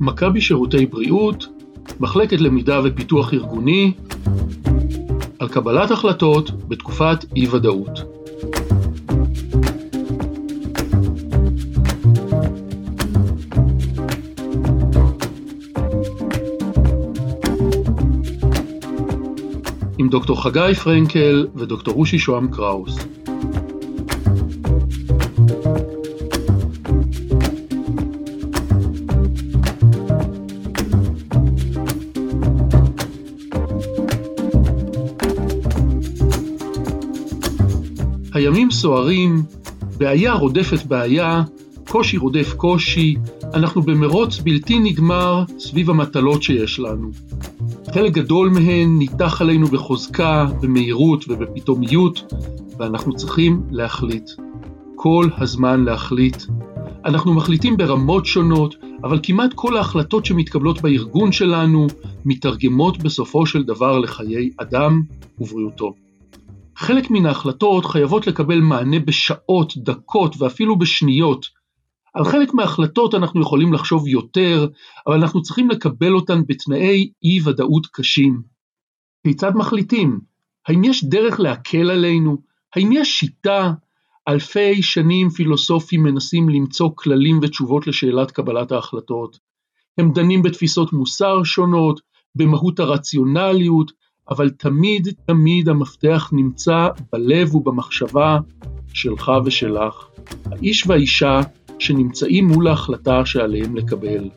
מכבי שירותי בריאות, מחלקת למידה ופיתוח ארגוני, על קבלת החלטות בתקופת אי-ודאות. דוקטור חגי פרנקל ודוקטור רושי שוהם קראוס. הימים סוערים, בעיה רודפת בעיה, קושי רודף קושי, אנחנו במרוץ בלתי נגמר סביב המטלות שיש לנו. חלק גדול מהן ניתח עלינו בחוזקה, במהירות ובפתאומיות, ואנחנו צריכים להחליט. כל הזמן להחליט. אנחנו מחליטים ברמות שונות, אבל כמעט כל ההחלטות שמתקבלות בארגון שלנו מתרגמות בסופו של דבר לחיי אדם ובריאותו. חלק מן ההחלטות חייבות לקבל מענה בשעות, דקות ואפילו בשניות. על חלק מההחלטות אנחנו יכולים לחשוב יותר, אבל אנחנו צריכים לקבל אותן בתנאי אי ודאות קשים. כיצד מחליטים? האם יש דרך להקל עלינו? האם יש שיטה? אלפי שנים פילוסופים מנסים למצוא כללים ותשובות לשאלת קבלת ההחלטות. הם דנים בתפיסות מוסר שונות, במהות הרציונליות, אבל תמיד תמיד המפתח נמצא בלב ובמחשבה שלך ושלך, האיש והאישה שנמצאים מול ההחלטה שעליהם לקבל.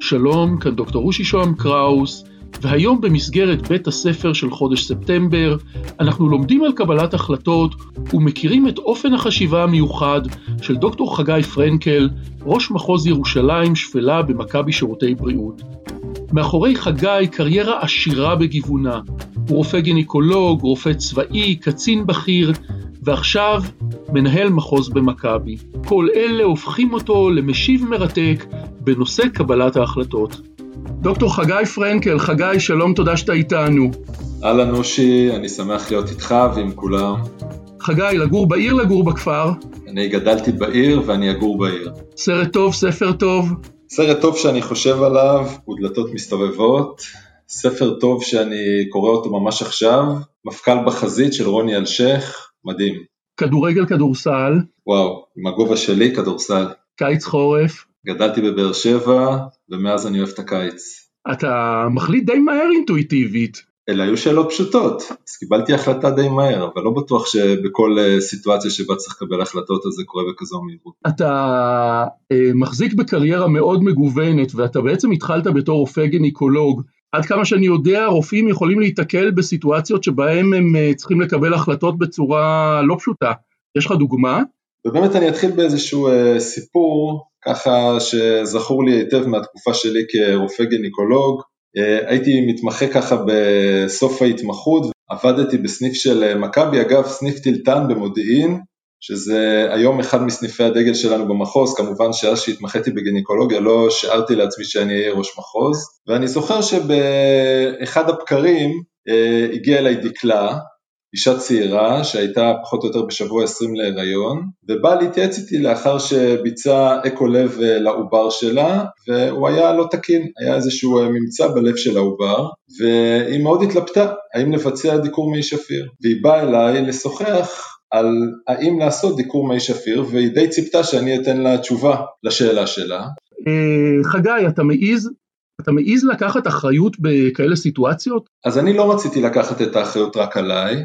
שלום, כאן דוקטור רושי שוהם קראוס, והיום במסגרת בית הספר של חודש ספטמבר, אנחנו לומדים על קבלת החלטות ומכירים את אופן החשיבה המיוחד של דוקטור חגי פרנקל, ראש מחוז ירושלים שפלה במכבי שירותי בריאות. מאחורי חגי קריירה עשירה בגיוונה, הוא רופא גינקולוג, רופא צבאי, קצין בכיר, ועכשיו מנהל מחוז במכבי. כל אלה הופכים אותו למשיב מרתק בנושא קבלת ההחלטות. דוקטור חגי פרנקל, חגי, שלום, תודה שאתה איתנו. אהלן אושי, אני שמח להיות איתך ועם כולם. חגי, לגור בעיר, לגור בכפר? אני גדלתי בעיר ואני אגור בעיר. סרט טוב, ספר טוב? סרט טוב שאני חושב עליו הוא דלתות מסתובבות. ספר טוב שאני קורא אותו ממש עכשיו, מפכ"ל בחזית של רוני אלשיך, מדהים. כדורגל, כדורסל? וואו, עם הגובה שלי, כדורסל. קיץ חורף? גדלתי בבאר שבע, ומאז אני אוהב את הקיץ. אתה מחליט די מהר אינטואיטיבית. אלה היו שאלות פשוטות, אז קיבלתי החלטה די מהר, אבל לא בטוח שבכל אה, סיטואציה שבה צריך לקבל החלטות אז זה קורה בכזו מהירות. אתה אה, מחזיק בקריירה מאוד מגוונת, ואתה בעצם התחלת בתור רופא גניקולוג. עד כמה שאני יודע, רופאים יכולים להיתקל בסיטואציות שבהם הם אה, צריכים לקבל החלטות בצורה לא פשוטה. יש לך דוגמה? ובאמת אני אתחיל באיזשהו סיפור, ככה שזכור לי היטב מהתקופה שלי כרופא גניקולוג. אה, הייתי מתמחה ככה בסוף ההתמחות, עבדתי בסניף של אה, מכבי, אגב סניף טילטן במודיעין, שזה היום אחד מסניפי הדגל שלנו במחוז, כמובן שאז שהתמחיתי בגניקולוגיה לא שארתי לעצמי שאני אהיה ראש מחוז, ואני זוכר שבאחד הבקרים אה, הגיע אליי דקלה, אישה צעירה שהייתה פחות או יותר בשבוע 20 להיריון ובאה להתייעץ איתי לאחר שביצע אקו לב אה, לעובר שלה והוא היה לא תקין, היה איזשהו אה, ממצא בלב של העובר והיא מאוד התלבטה האם לבצע דיקור מי שפיר והיא באה אליי לשוחח על האם לעשות דיקור מי שפיר והיא די ציפתה שאני אתן לה תשובה לשאלה שלה. אה, חגי, אתה מעיז אתה מעז לקחת אחריות בכאלה סיטואציות? אז אני לא רציתי לקחת את האחריות רק עליי,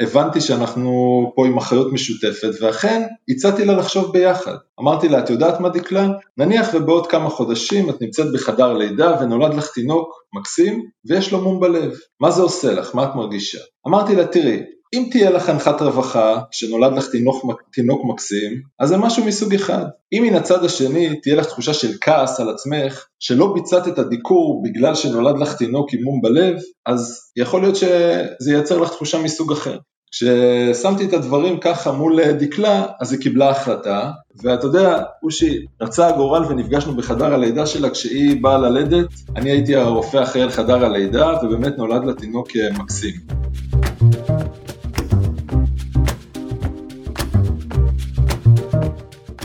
הבנתי שאנחנו פה עם אחריות משותפת ואכן הצעתי לה לחשוב ביחד. אמרתי לה, את יודעת מה דקלה? נניח ובעוד כמה חודשים את נמצאת בחדר לידה ונולד לך תינוק מקסים ויש לו מום בלב. מה זה עושה לך? מה את מרגישה? אמרתי לה, תראי, אם תהיה לך אנחת רווחה שנולד לך תינוק, תינוק מקסים, אז זה משהו מסוג אחד. אם מן הצד השני תהיה לך תחושה של כעס על עצמך, שלא ביצעת את הדיקור בגלל שנולד לך תינוק עם מום בלב, אז יכול להיות שזה ייצר לך תחושה מסוג אחר. כששמתי את הדברים ככה מול דקלה, אז היא קיבלה החלטה, ואתה יודע, אושי, רצה הגורל ונפגשנו בחדר הלידה שלה כשהיא באה ללדת, אני הייתי הרופא האחראי על חדר הלידה, ובאמת נולד לה תינוק מקסים.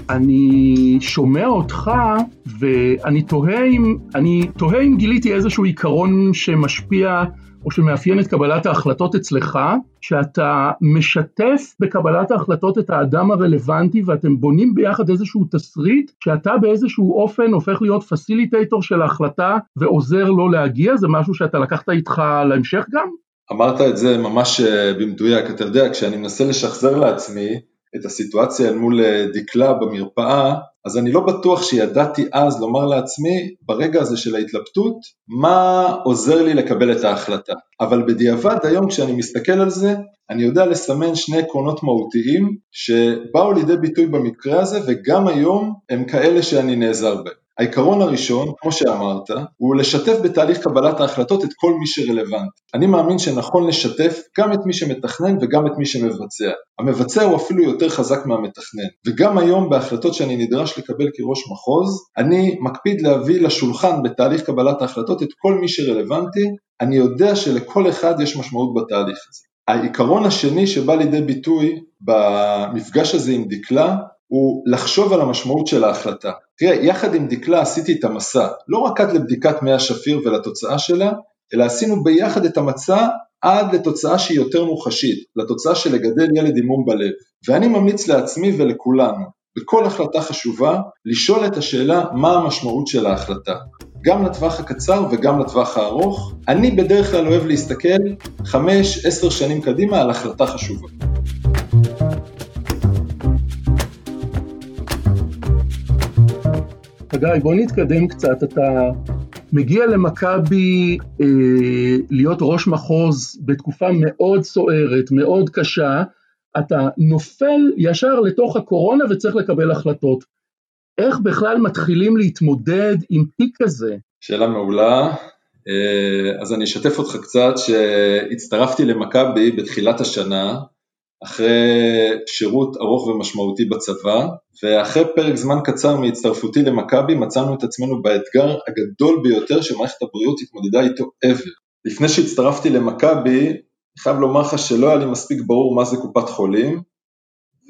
אני שומע אותך ואני תוהה אם, אני תוהה אם גיליתי איזשהו עיקרון שמשפיע או שמאפיין את קבלת ההחלטות אצלך, שאתה משתף בקבלת ההחלטות את האדם הרלוונטי ואתם בונים ביחד איזשהו תסריט, שאתה באיזשהו אופן הופך להיות פסיליטייטור של ההחלטה ועוזר לו להגיע, זה משהו שאתה לקחת איתך להמשך גם? אמרת את זה ממש אה, במדויק, אתה יודע, כשאני מנסה לשחזר לעצמי את הסיטואציה אל מול אה, דקלה במרפאה, אז אני לא בטוח שידעתי אז לומר לעצמי, ברגע הזה של ההתלבטות, מה עוזר לי לקבל את ההחלטה. אבל בדיעבד היום כשאני מסתכל על זה, אני יודע לסמן שני עקרונות מהותיים שבאו לידי ביטוי במקרה הזה וגם היום הם כאלה שאני נעזר בהם. העיקרון הראשון, כמו שאמרת, הוא לשתף בתהליך קבלת ההחלטות את כל מי שרלוונטי. אני מאמין שנכון לשתף גם את מי שמתכנן וגם את מי שמבצע. המבצע הוא אפילו יותר חזק מהמתכנן. וגם היום בהחלטות שאני נדרש לקבל כראש מחוז, אני מקפיד להביא לשולחן בתהליך קבלת ההחלטות את כל מי שרלוונטי, אני יודע שלכל אחד יש משמעות בתהליך הזה. העיקרון השני שבא לידי ביטוי במפגש הזה עם דקלה הוא לחשוב על המשמעות של ההחלטה. תראה, יחד עם דקלה עשיתי את המסע, לא רק עד לבדיקת מי השפיר ולתוצאה שלה, אלא עשינו ביחד את המצע עד לתוצאה שהיא יותר מוחשית, לתוצאה של לגדל ילד עם מום בלב. ואני ממליץ לעצמי ולכולנו, בכל החלטה חשובה, לשאול את השאלה מה המשמעות של ההחלטה. גם לטווח הקצר וגם לטווח הארוך. אני בדרך כלל אוהב להסתכל 5-10 שנים קדימה על החלטה חשובה. חגי, בוא נתקדם קצת. אתה מגיע למכבי אה, להיות ראש מחוז בתקופה מאוד סוערת, מאוד קשה, אתה נופל ישר לתוך הקורונה וצריך לקבל החלטות. איך בכלל מתחילים להתמודד עם תיק כזה? שאלה מעולה. אה, אז אני אשתף אותך קצת שהצטרפתי למכבי בתחילת השנה, אחרי שירות ארוך ומשמעותי בצבא, ואחרי פרק זמן קצר מהצטרפותי למכבי מצאנו את עצמנו באתגר הגדול ביותר שמערכת הבריאות התמודדה איתו ever. לפני שהצטרפתי למכבי, אני חייב לומר לך שלא היה לי מספיק ברור מה זה קופת חולים,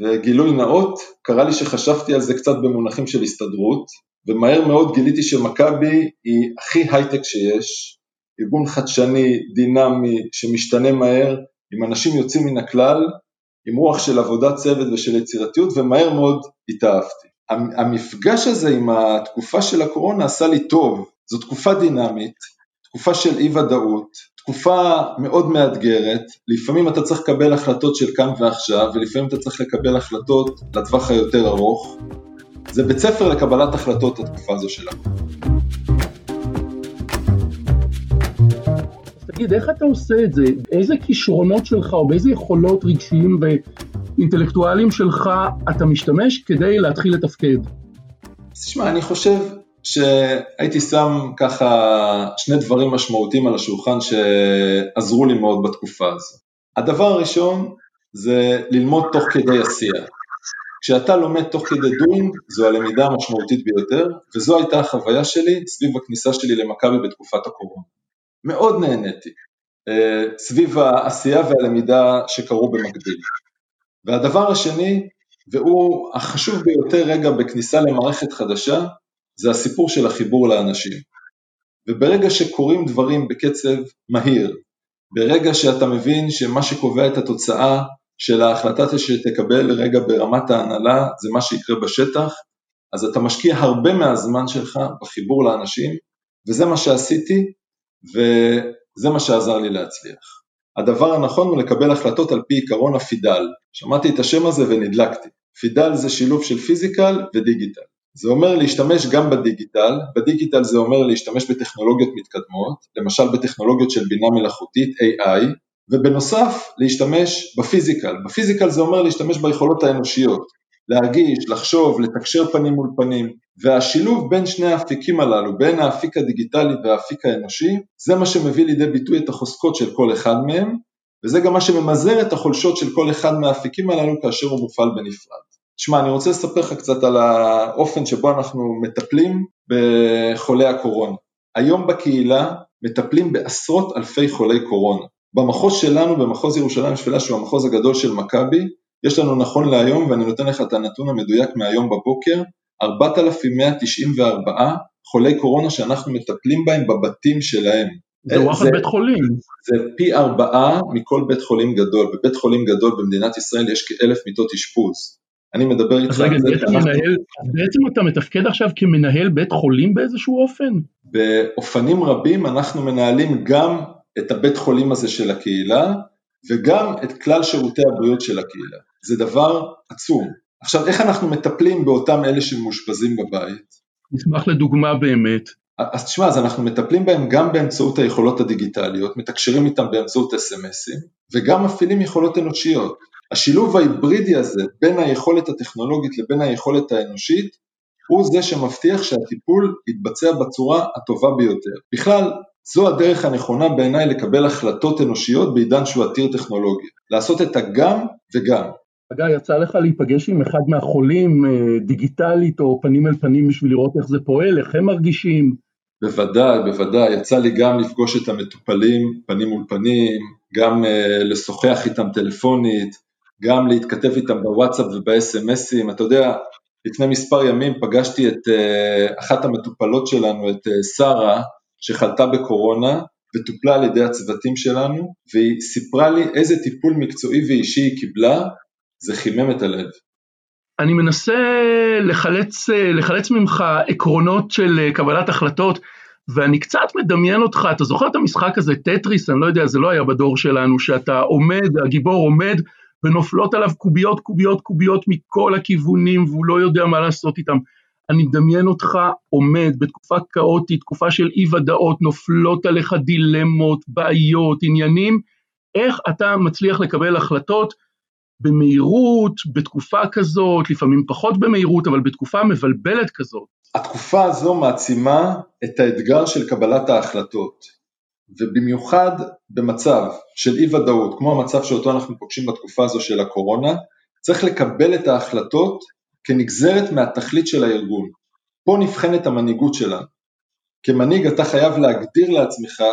וגילוי נאות, קרה לי שחשבתי על זה קצת במונחים של הסתדרות, ומהר מאוד גיליתי שמכבי היא הכי הייטק שיש, ארגון חדשני, דינמי, שמשתנה מהר, עם אנשים יוצאים מן הכלל, עם רוח של עבודת צוות ושל יצירתיות ומהר מאוד התאהבתי. המפגש הזה עם התקופה של הקורונה עשה לי טוב, זו תקופה דינמית, תקופה של אי ודאות, תקופה מאוד מאתגרת, לפעמים אתה צריך לקבל החלטות של כאן ועכשיו ולפעמים אתה צריך לקבל החלטות לטווח היותר ארוך, זה בית ספר לקבלת החלטות התקופה הזו שלנו. תגיד, איך אתה עושה את זה? איזה כישרונות שלך או באיזה יכולות רגשיים ואינטלקטואליים שלך אתה משתמש כדי להתחיל לתפקד? תשמע, אני חושב שהייתי שם ככה שני דברים משמעותיים על השולחן שעזרו לי מאוד בתקופה הזו. הדבר הראשון זה ללמוד תוך כדי עשייה. כשאתה לומד תוך כדי doing, זו הלמידה המשמעותית ביותר, וזו הייתה החוויה שלי סביב הכניסה שלי למכבי בתקופת הקורונה. מאוד נהניתי אה, סביב העשייה והלמידה שקרו במקביל. והדבר השני, והוא החשוב ביותר רגע בכניסה למערכת חדשה, זה הסיפור של החיבור לאנשים. וברגע שקורים דברים בקצב מהיר, ברגע שאתה מבין שמה שקובע את התוצאה של ההחלטה שתקבל רגע ברמת ההנהלה זה מה שיקרה בשטח, אז אתה משקיע הרבה מהזמן שלך בחיבור לאנשים, וזה מה שעשיתי, וזה מה שעזר לי להצליח. הדבר הנכון הוא לקבל החלטות על פי עיקרון הפידל. שמעתי את השם הזה ונדלקתי. פידל זה שילוב של פיזיקל ודיגיטל. זה אומר להשתמש גם בדיגיטל, בדיגיטל זה אומר להשתמש בטכנולוגיות מתקדמות, למשל בטכנולוגיות של בינה מלאכותית, AI, ובנוסף להשתמש בפיזיקל. בפיזיקל זה אומר להשתמש ביכולות האנושיות, להרגיש, לחשוב, לתקשר פנים מול פנים, והשילוב בין שני האפיקים הללו, בין האפיק הדיגיטלי והאפיק האנושי, זה מה שמביא לידי ביטוי את החוזקות של כל אחד מהם, וזה גם מה שממזער את החולשות של כל אחד מהאפיקים הללו כאשר הוא מופעל בנפרד. תשמע, אני רוצה לספר לך קצת על האופן שבו אנחנו מטפלים בחולי הקורונה. היום בקהילה מטפלים בעשרות אלפי חולי קורונה. במחוז שלנו, במחוז ירושלים שפלה, שהוא המחוז הגדול של מכבי, יש לנו נכון להיום, ואני נותן לך את הנתון המדויק מהיום בבוקר, 4,194 חולי קורונה שאנחנו מטפלים בהם בבתים שלהם. זה וואחד בית חולים. זה פי ארבעה מכל בית חולים גדול. בבית חולים גדול במדינת ישראל יש כאלף מיטות אשפוז. אני מדבר איתך על זה. שאנחנו... מנהל, בעצם אתה מתפקד עכשיו כמנהל בית חולים באיזשהו אופן? באופנים רבים אנחנו מנהלים גם את הבית חולים הזה של הקהילה וגם את כלל שירותי הבריאות של הקהילה. זה דבר עצום. עכשיו, איך אנחנו מטפלים באותם אלה שמאושפזים בבית? נשמח לדוגמה באמת. אז תשמע, אז אנחנו מטפלים בהם גם באמצעות היכולות הדיגיטליות, מתקשרים איתם באמצעות אס.אם.אסים, וגם מפעילים יכולות אנושיות. השילוב ההיברידי הזה בין היכולת הטכנולוגית לבין היכולת האנושית, הוא זה שמבטיח שהטיפול יתבצע בצורה הטובה ביותר. בכלל, זו הדרך הנכונה בעיניי לקבל החלטות אנושיות בעידן שהוא עתיר טכנולוגיה. לעשות את הגם וגם. אגב, יצא לך להיפגש עם אחד מהחולים אה, דיגיטלית או פנים אל פנים בשביל לראות איך זה פועל, איך הם מרגישים? בוודאי, בוודאי, יצא לי גם לפגוש את המטופלים פנים מול פנים, גם uh, לשוחח איתם טלפונית, גם להתכתב איתם בוואטסאפ ובאס.אם.אסים, אתה יודע, לפני מספר ימים פגשתי את uh, אחת המטופלות שלנו, את שרה, שחלתה בקורונה וטופלה על ידי הצוותים שלנו, והיא סיפרה לי איזה טיפול מקצועי ואישי היא קיבלה, זה חימם את הלב. אני מנסה לחלץ, לחלץ ממך עקרונות של קבלת החלטות, ואני קצת מדמיין אותך, אתה זוכר את המשחק הזה, טטריס, אני לא יודע, זה לא היה בדור שלנו, שאתה עומד, הגיבור עומד, ונופלות עליו קוביות, קוביות, קוביות מכל הכיוונים, והוא לא יודע מה לעשות איתם. אני מדמיין אותך עומד בתקופה כאוטית, תקופה של אי ודאות, נופלות עליך דילמות, בעיות, עניינים, איך אתה מצליח לקבל החלטות במהירות, בתקופה כזאת, לפעמים פחות במהירות, אבל בתקופה מבלבלת כזאת. התקופה הזו מעצימה את האתגר של קבלת ההחלטות, ובמיוחד במצב של אי ודאות, כמו המצב שאותו אנחנו פוגשים בתקופה הזו של הקורונה, צריך לקבל את ההחלטות כנגזרת מהתכלית של הארגון. פה נבחנת המנהיגות שלנו. כמנהיג אתה חייב להגדיר לעצמך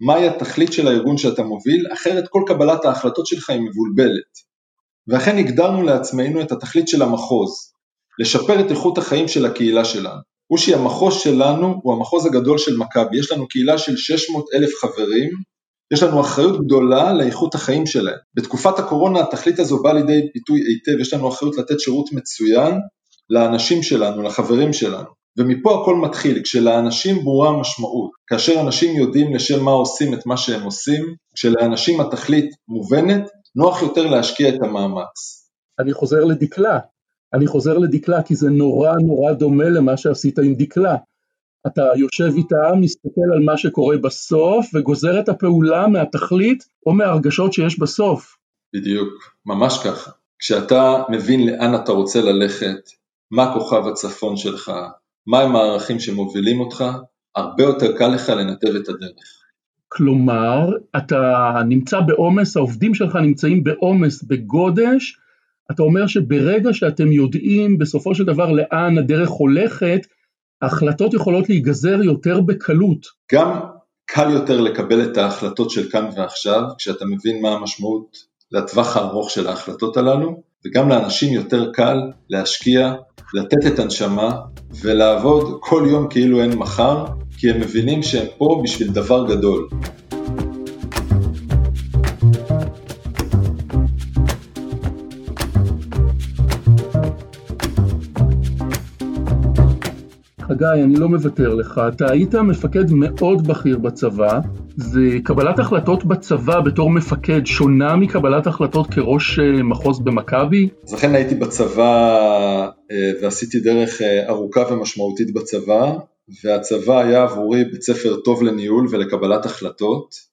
מהי התכלית של הארגון שאתה מוביל, אחרת כל קבלת ההחלטות שלך היא מבולבלת. ואכן הגדרנו לעצמנו את התכלית של המחוז, לשפר את איכות החיים של הקהילה שלנו. אושי, המחוז שלנו הוא המחוז הגדול של מכבי, יש לנו קהילה של 600 אלף חברים, יש לנו אחריות גדולה לאיכות החיים שלהם. בתקופת הקורונה התכלית הזו באה לידי ביטוי היטב, יש לנו אחריות לתת שירות מצוין לאנשים שלנו, לחברים שלנו. ומפה הכל מתחיל, כשלאנשים ברורה המשמעות, כאשר אנשים יודעים לשם מה עושים את מה שהם עושים, כשלאנשים התכלית מובנת, נוח יותר להשקיע את המאמץ. אני חוזר לדקלה, אני חוזר לדקלה כי זה נורא נורא דומה למה שעשית עם דקלה. אתה יושב איתה, מסתכל על מה שקורה בסוף וגוזר את הפעולה מהתכלית או מהרגשות שיש בסוף. בדיוק, ממש ככה. כשאתה מבין לאן אתה רוצה ללכת, מה כוכב הצפון שלך, מהם הערכים שמובילים אותך, הרבה יותר קל לך לנתב את הדרך. כלומר, אתה נמצא בעומס, העובדים שלך נמצאים בעומס, בגודש, אתה אומר שברגע שאתם יודעים בסופו של דבר לאן הדרך הולכת, ההחלטות יכולות להיגזר יותר בקלות. גם קל יותר לקבל את ההחלטות של כאן ועכשיו, כשאתה מבין מה המשמעות לטווח הארוך של ההחלטות הללו, וגם לאנשים יותר קל להשקיע, לתת את הנשמה ולעבוד כל יום כאילו אין מחר, כי הם מבינים שהם פה בשביל דבר גדול. חגי, אני לא מוותר לך, אתה היית מפקד מאוד בכיר בצבא, וקבלת החלטות בצבא בתור מפקד שונה מקבלת החלטות כראש אה, מחוז במכבי? אז לכן הייתי בצבא אה, ועשיתי דרך אה, ארוכה ומשמעותית בצבא, והצבא היה עבורי בית ספר טוב לניהול ולקבלת החלטות.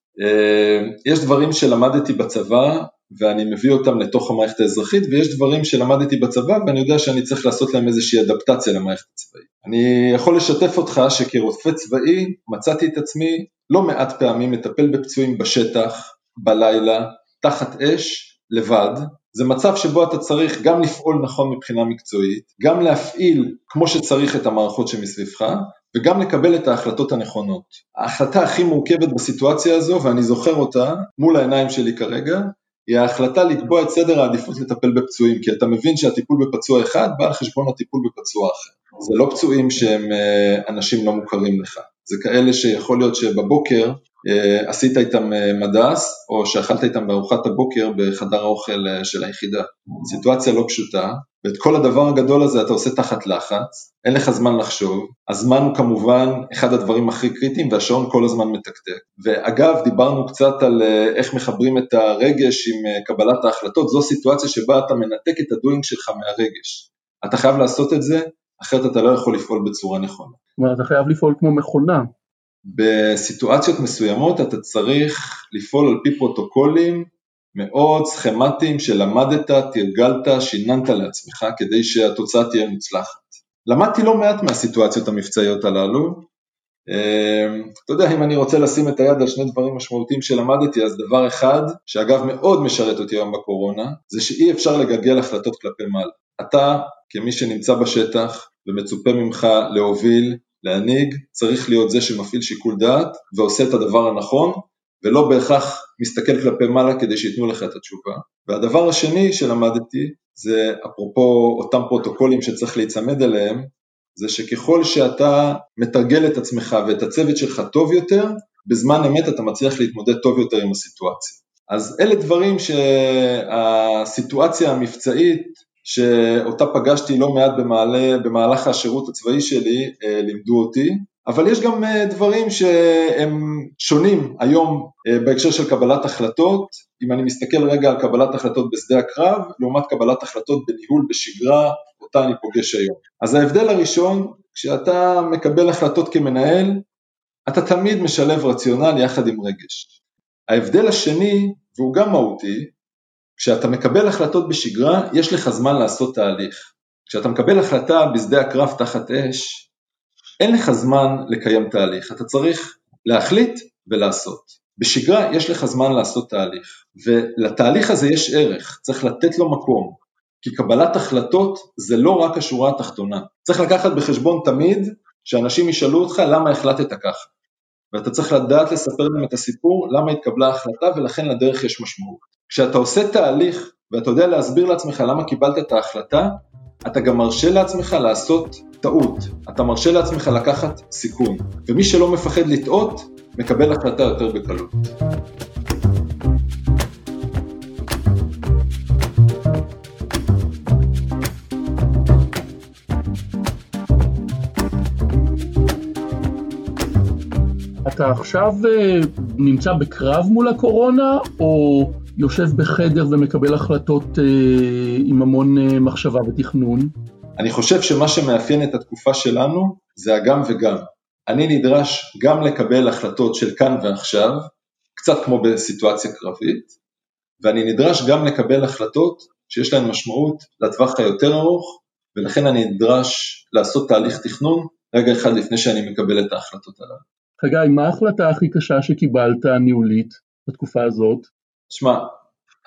יש דברים שלמדתי בצבא ואני מביא אותם לתוך המערכת האזרחית ויש דברים שלמדתי בצבא ואני יודע שאני צריך לעשות להם איזושהי אדפטציה למערכת הצבאית. אני יכול לשתף אותך שכרופא צבאי מצאתי את עצמי לא מעט פעמים מטפל בפצועים בשטח, בלילה, תחת אש, לבד, זה מצב שבו אתה צריך גם לפעול נכון מבחינה מקצועית, גם להפעיל כמו שצריך את המערכות שמסביבך, וגם לקבל את ההחלטות הנכונות. ההחלטה הכי מורכבת בסיטואציה הזו, ואני זוכר אותה מול העיניים שלי כרגע, היא ההחלטה לקבוע את סדר העדיפות לטפל בפצועים, כי אתה מבין שהטיפול בפצוע אחד בא על חשבון הטיפול בפצוע אחר. זה לא פצועים שהם אה, אנשים לא מוכרים לך, זה כאלה שיכול להיות שבבוקר עשית איתם אה, מדס, או שאכלת איתם בארוחת הבוקר בחדר האוכל אה, של היחידה. סיטואציה לא פשוטה, ואת כל הדבר הגדול הזה אתה עושה תחת לחץ, אין לך זמן לחשוב, הזמן הוא כמובן אחד הדברים הכי קריטיים והשעון כל הזמן מתקתק. ואגב, דיברנו קצת על איך מחברים את הרגש עם קבלת ההחלטות, זו סיטואציה שבה אתה מנתק את הדוינג שלך מהרגש. אתה חייב לעשות את זה, אחרת אתה לא יכול לפעול בצורה נכונה. זאת אומרת, אתה חייב לפעול כמו מכונה. בסיטואציות מסוימות אתה צריך לפעול על פי פרוטוקולים מאוד סכמטיים שלמדת, תרגלת, שיננת לעצמך כדי שהתוצאה תהיה מוצלחת. למדתי לא מעט מהסיטואציות המבצעיות הללו. אמ, אתה יודע, אם אני רוצה לשים את היד על שני דברים משמעותיים שלמדתי, אז דבר אחד, שאגב מאוד משרת אותי היום בקורונה, זה שאי אפשר לגלגל החלטות כלפי מעלה. אתה, כמי שנמצא בשטח ומצופה ממך להוביל, להנהיג צריך להיות זה שמפעיל שיקול דעת ועושה את הדבר הנכון ולא בהכרח מסתכל כלפי מעלה כדי שייתנו לך את התשובה. והדבר השני שלמדתי זה אפרופו אותם פרוטוקולים שצריך להיצמד אליהם, זה שככל שאתה מתרגל את עצמך ואת הצוות שלך טוב יותר, בזמן אמת אתה מצליח להתמודד טוב יותר עם הסיטואציה. אז אלה דברים שהסיטואציה המבצעית שאותה פגשתי לא מעט במעלה, במהלך השירות הצבאי שלי, אה, לימדו אותי, אבל יש גם אה, דברים שהם שונים היום אה, בהקשר של קבלת החלטות, אם אני מסתכל רגע על קבלת החלטות בשדה הקרב, לעומת קבלת החלטות בניהול בשגרה, אותה אני פוגש היום. אז ההבדל הראשון, כשאתה מקבל החלטות כמנהל, אתה תמיד משלב רציונל יחד עם רגש. ההבדל השני, והוא גם מהותי, כשאתה מקבל החלטות בשגרה, יש לך זמן לעשות תהליך. כשאתה מקבל החלטה בשדה הקרב תחת אש, אין לך זמן לקיים תהליך, אתה צריך להחליט ולעשות. בשגרה יש לך זמן לעשות תהליך, ולתהליך הזה יש ערך, צריך לתת לו מקום, כי קבלת החלטות זה לא רק השורה התחתונה. צריך לקחת בחשבון תמיד שאנשים ישאלו אותך למה החלטת ככה, ואתה צריך לדעת לספר להם את הסיפור למה התקבלה ההחלטה ולכן לדרך יש משמעות. כשאתה עושה תהליך ואתה יודע להסביר לעצמך למה קיבלת את ההחלטה, אתה גם מרשה לעצמך לעשות טעות, אתה מרשה לעצמך לקחת סיכון, ומי שלא מפחד לטעות, מקבל החלטה יותר בקלות. אתה עכשיו אה, נמצא בקרב מול הקורונה, או יושב בחדר ומקבל החלטות אה, עם המון אה, מחשבה ותכנון? אני חושב שמה שמאפיין את התקופה שלנו זה הגם וגם. אני נדרש גם לקבל החלטות של כאן ועכשיו, קצת כמו בסיטואציה קרבית, ואני נדרש גם לקבל החלטות שיש להן משמעות לטווח היותר ארוך, ולכן אני נדרש לעשות תהליך תכנון רגע אחד לפני שאני מקבל את ההחלטות הללו. חגי, מה ההחלטה הכי קשה שקיבלת ניהולית בתקופה הזאת? שמע,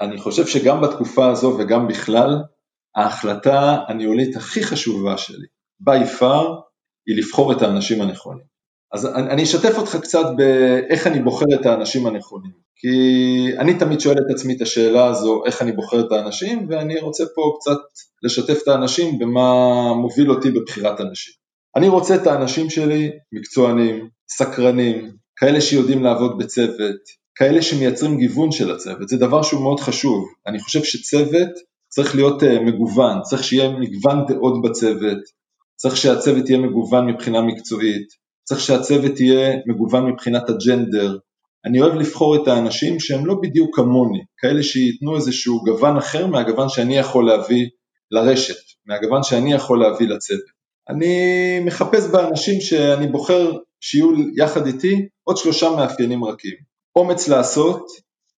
אני חושב שגם בתקופה הזו וגם בכלל, ההחלטה הניהולית הכי חשובה שלי, by far, היא לבחור את האנשים הנכונים. אז אני אשתף אותך קצת באיך אני בוחר את האנשים הנכונים, כי אני תמיד שואל את עצמי את השאלה הזו, איך אני בוחר את האנשים, ואני רוצה פה קצת לשתף את האנשים במה מוביל אותי בבחירת אנשים. אני רוצה את האנשים שלי מקצוענים, סקרנים, כאלה שיודעים לעבוד בצוות, כאלה שמייצרים גיוון של הצוות, זה דבר שהוא מאוד חשוב. אני חושב שצוות צריך להיות uh, מגוון, צריך שיהיה מגוון דעות בצוות, צריך שהצוות יהיה מגוון מבחינה מקצועית, צריך שהצוות יהיה מגוון מבחינת הג'נדר. אני אוהב לבחור את האנשים שהם לא בדיוק כמוני, כאלה שייתנו איזשהו גוון אחר מהגוון שאני יכול להביא לרשת, מהגוון שאני יכול להביא לצוות. אני מחפש באנשים שאני בוחר שיהיו יחד איתי עוד שלושה מאפיינים רכים. אומץ לעשות,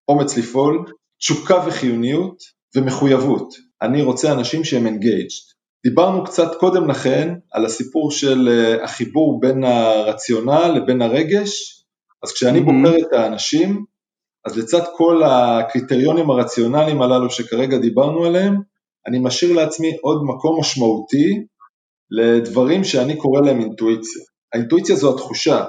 אומץ לפעול, תשוקה וחיוניות ומחויבות. אני רוצה אנשים שהם engaged. דיברנו קצת קודם לכן על הסיפור של אה, החיבור בין הרציונל לבין הרגש, אז כשאני mm-hmm. בוחר את האנשים, אז לצד כל הקריטריונים הרציונליים הללו שכרגע דיברנו עליהם, אני משאיר לעצמי עוד מקום משמעותי לדברים שאני קורא להם אינטואיציה. האינטואיציה זו התחושה,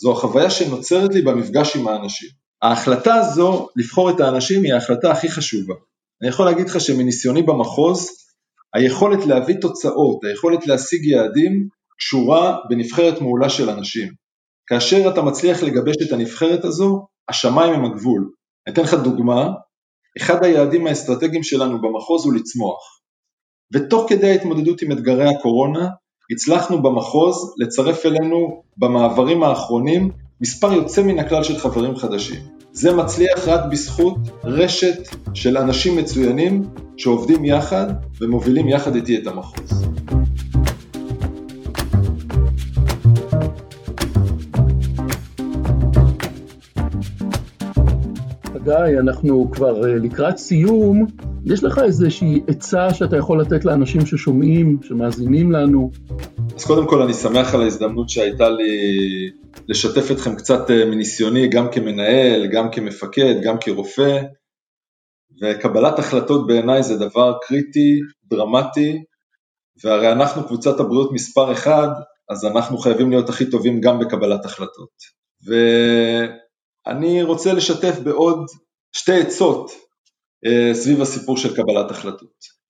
זו החוויה שנוצרת לי במפגש עם האנשים. ההחלטה הזו לבחור את האנשים היא ההחלטה הכי חשובה. אני יכול להגיד לך שמניסיוני במחוז, היכולת להביא תוצאות, היכולת להשיג יעדים, קשורה בנבחרת מעולה של אנשים. כאשר אתה מצליח לגבש את הנבחרת הזו, השמיים הם הגבול. אני אתן לך דוגמה, אחד היעדים האסטרטגיים שלנו במחוז הוא לצמוח. ותוך כדי ההתמודדות עם אתגרי הקורונה, הצלחנו במחוז לצרף אלינו במעברים האחרונים מספר יוצא מן הכלל של חברים חדשים. זה מצליח רק בזכות רשת של אנשים מצוינים שעובדים יחד ומובילים יחד איתי את המחוז. גיא, אנחנו כבר אה, לקראת סיום. יש לך איזושהי עצה שאתה יכול לתת לאנשים ששומעים, שמאזינים לנו? אז קודם כל אני שמח על ההזדמנות שהייתה לי לשתף אתכם קצת אה, מניסיוני, גם כמנהל, גם כמפקד, גם כרופא, וקבלת החלטות בעיניי זה דבר קריטי, דרמטי, והרי אנחנו קבוצת הבריאות מספר אחד, אז אנחנו חייבים להיות הכי טובים גם בקבלת החלטות. ואני רוצה לשתף בעוד שתי עצות אה, סביב הסיפור של קבלת החלטות.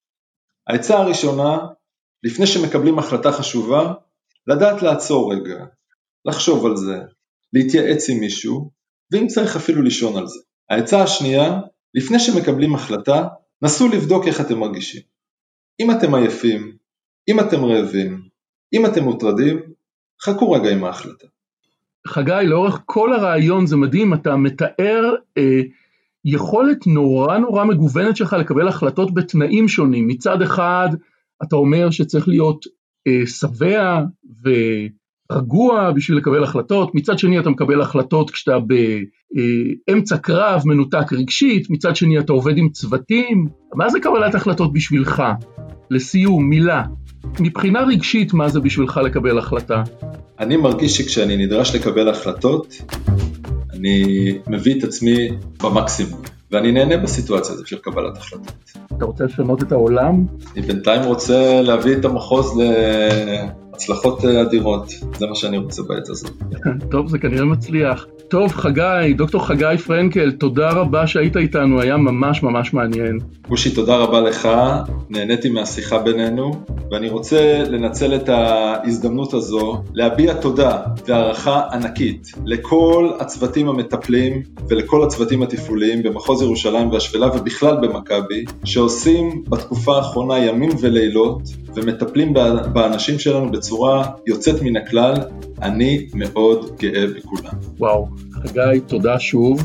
העצה הראשונה, לפני שמקבלים החלטה חשובה, לדעת לעצור רגע, לחשוב על זה, להתייעץ עם מישהו, ואם צריך אפילו לישון על זה. העצה השנייה, לפני שמקבלים החלטה, נסו לבדוק איך אתם מרגישים. אם אתם עייפים, אם אתם רעבים, אם אתם מוטרדים, חכו רגע עם ההחלטה. חגי, לאורך כל הרעיון זה מדהים, אתה מתאר אה, יכולת נורא נורא מגוונת שלך לקבל החלטות בתנאים שונים. מצד אחד, אתה אומר שצריך להיות אה, ורגוע בשביל לקבל החלטות, מצד שני אתה מקבל החלטות כשאתה באמצע קרב מנותק רגשית, מצד שני אתה עובד עם צוותים, מה זה קבלת החלטות בשבילך? לסיום, מילה. מבחינה רגשית, מה זה בשבילך לקבל החלטה? אני מרגיש שכשאני נדרש לקבל החלטות, אני מביא את עצמי במקסימום. ואני נהנה בסיטואציה הזאת של קבלת החלטות. אתה רוצה לשנות את העולם? אני בינתיים רוצה להביא את המחוז להצלחות אדירות, זה מה שאני רוצה בעת הזאת. טוב, זה כנראה מצליח. טוב, חגי, דוקטור חגי פרנקל, תודה רבה שהיית איתנו, היה ממש ממש מעניין. גושי, תודה רבה לך, נהניתי מהשיחה בינינו, ואני רוצה לנצל את ההזדמנות הזו להביע תודה והערכה ענקית לכל הצוותים המטפלים ולכל הצוותים התפעוליים במחוז ירושלים והשפלה ובכלל במכבי, שעושים בתקופה האחרונה ימים ולילות ומטפלים באנשים שלנו בצורה יוצאת מן הכלל, אני מאוד גאה בכולם. וואו, חגי, תודה שוב.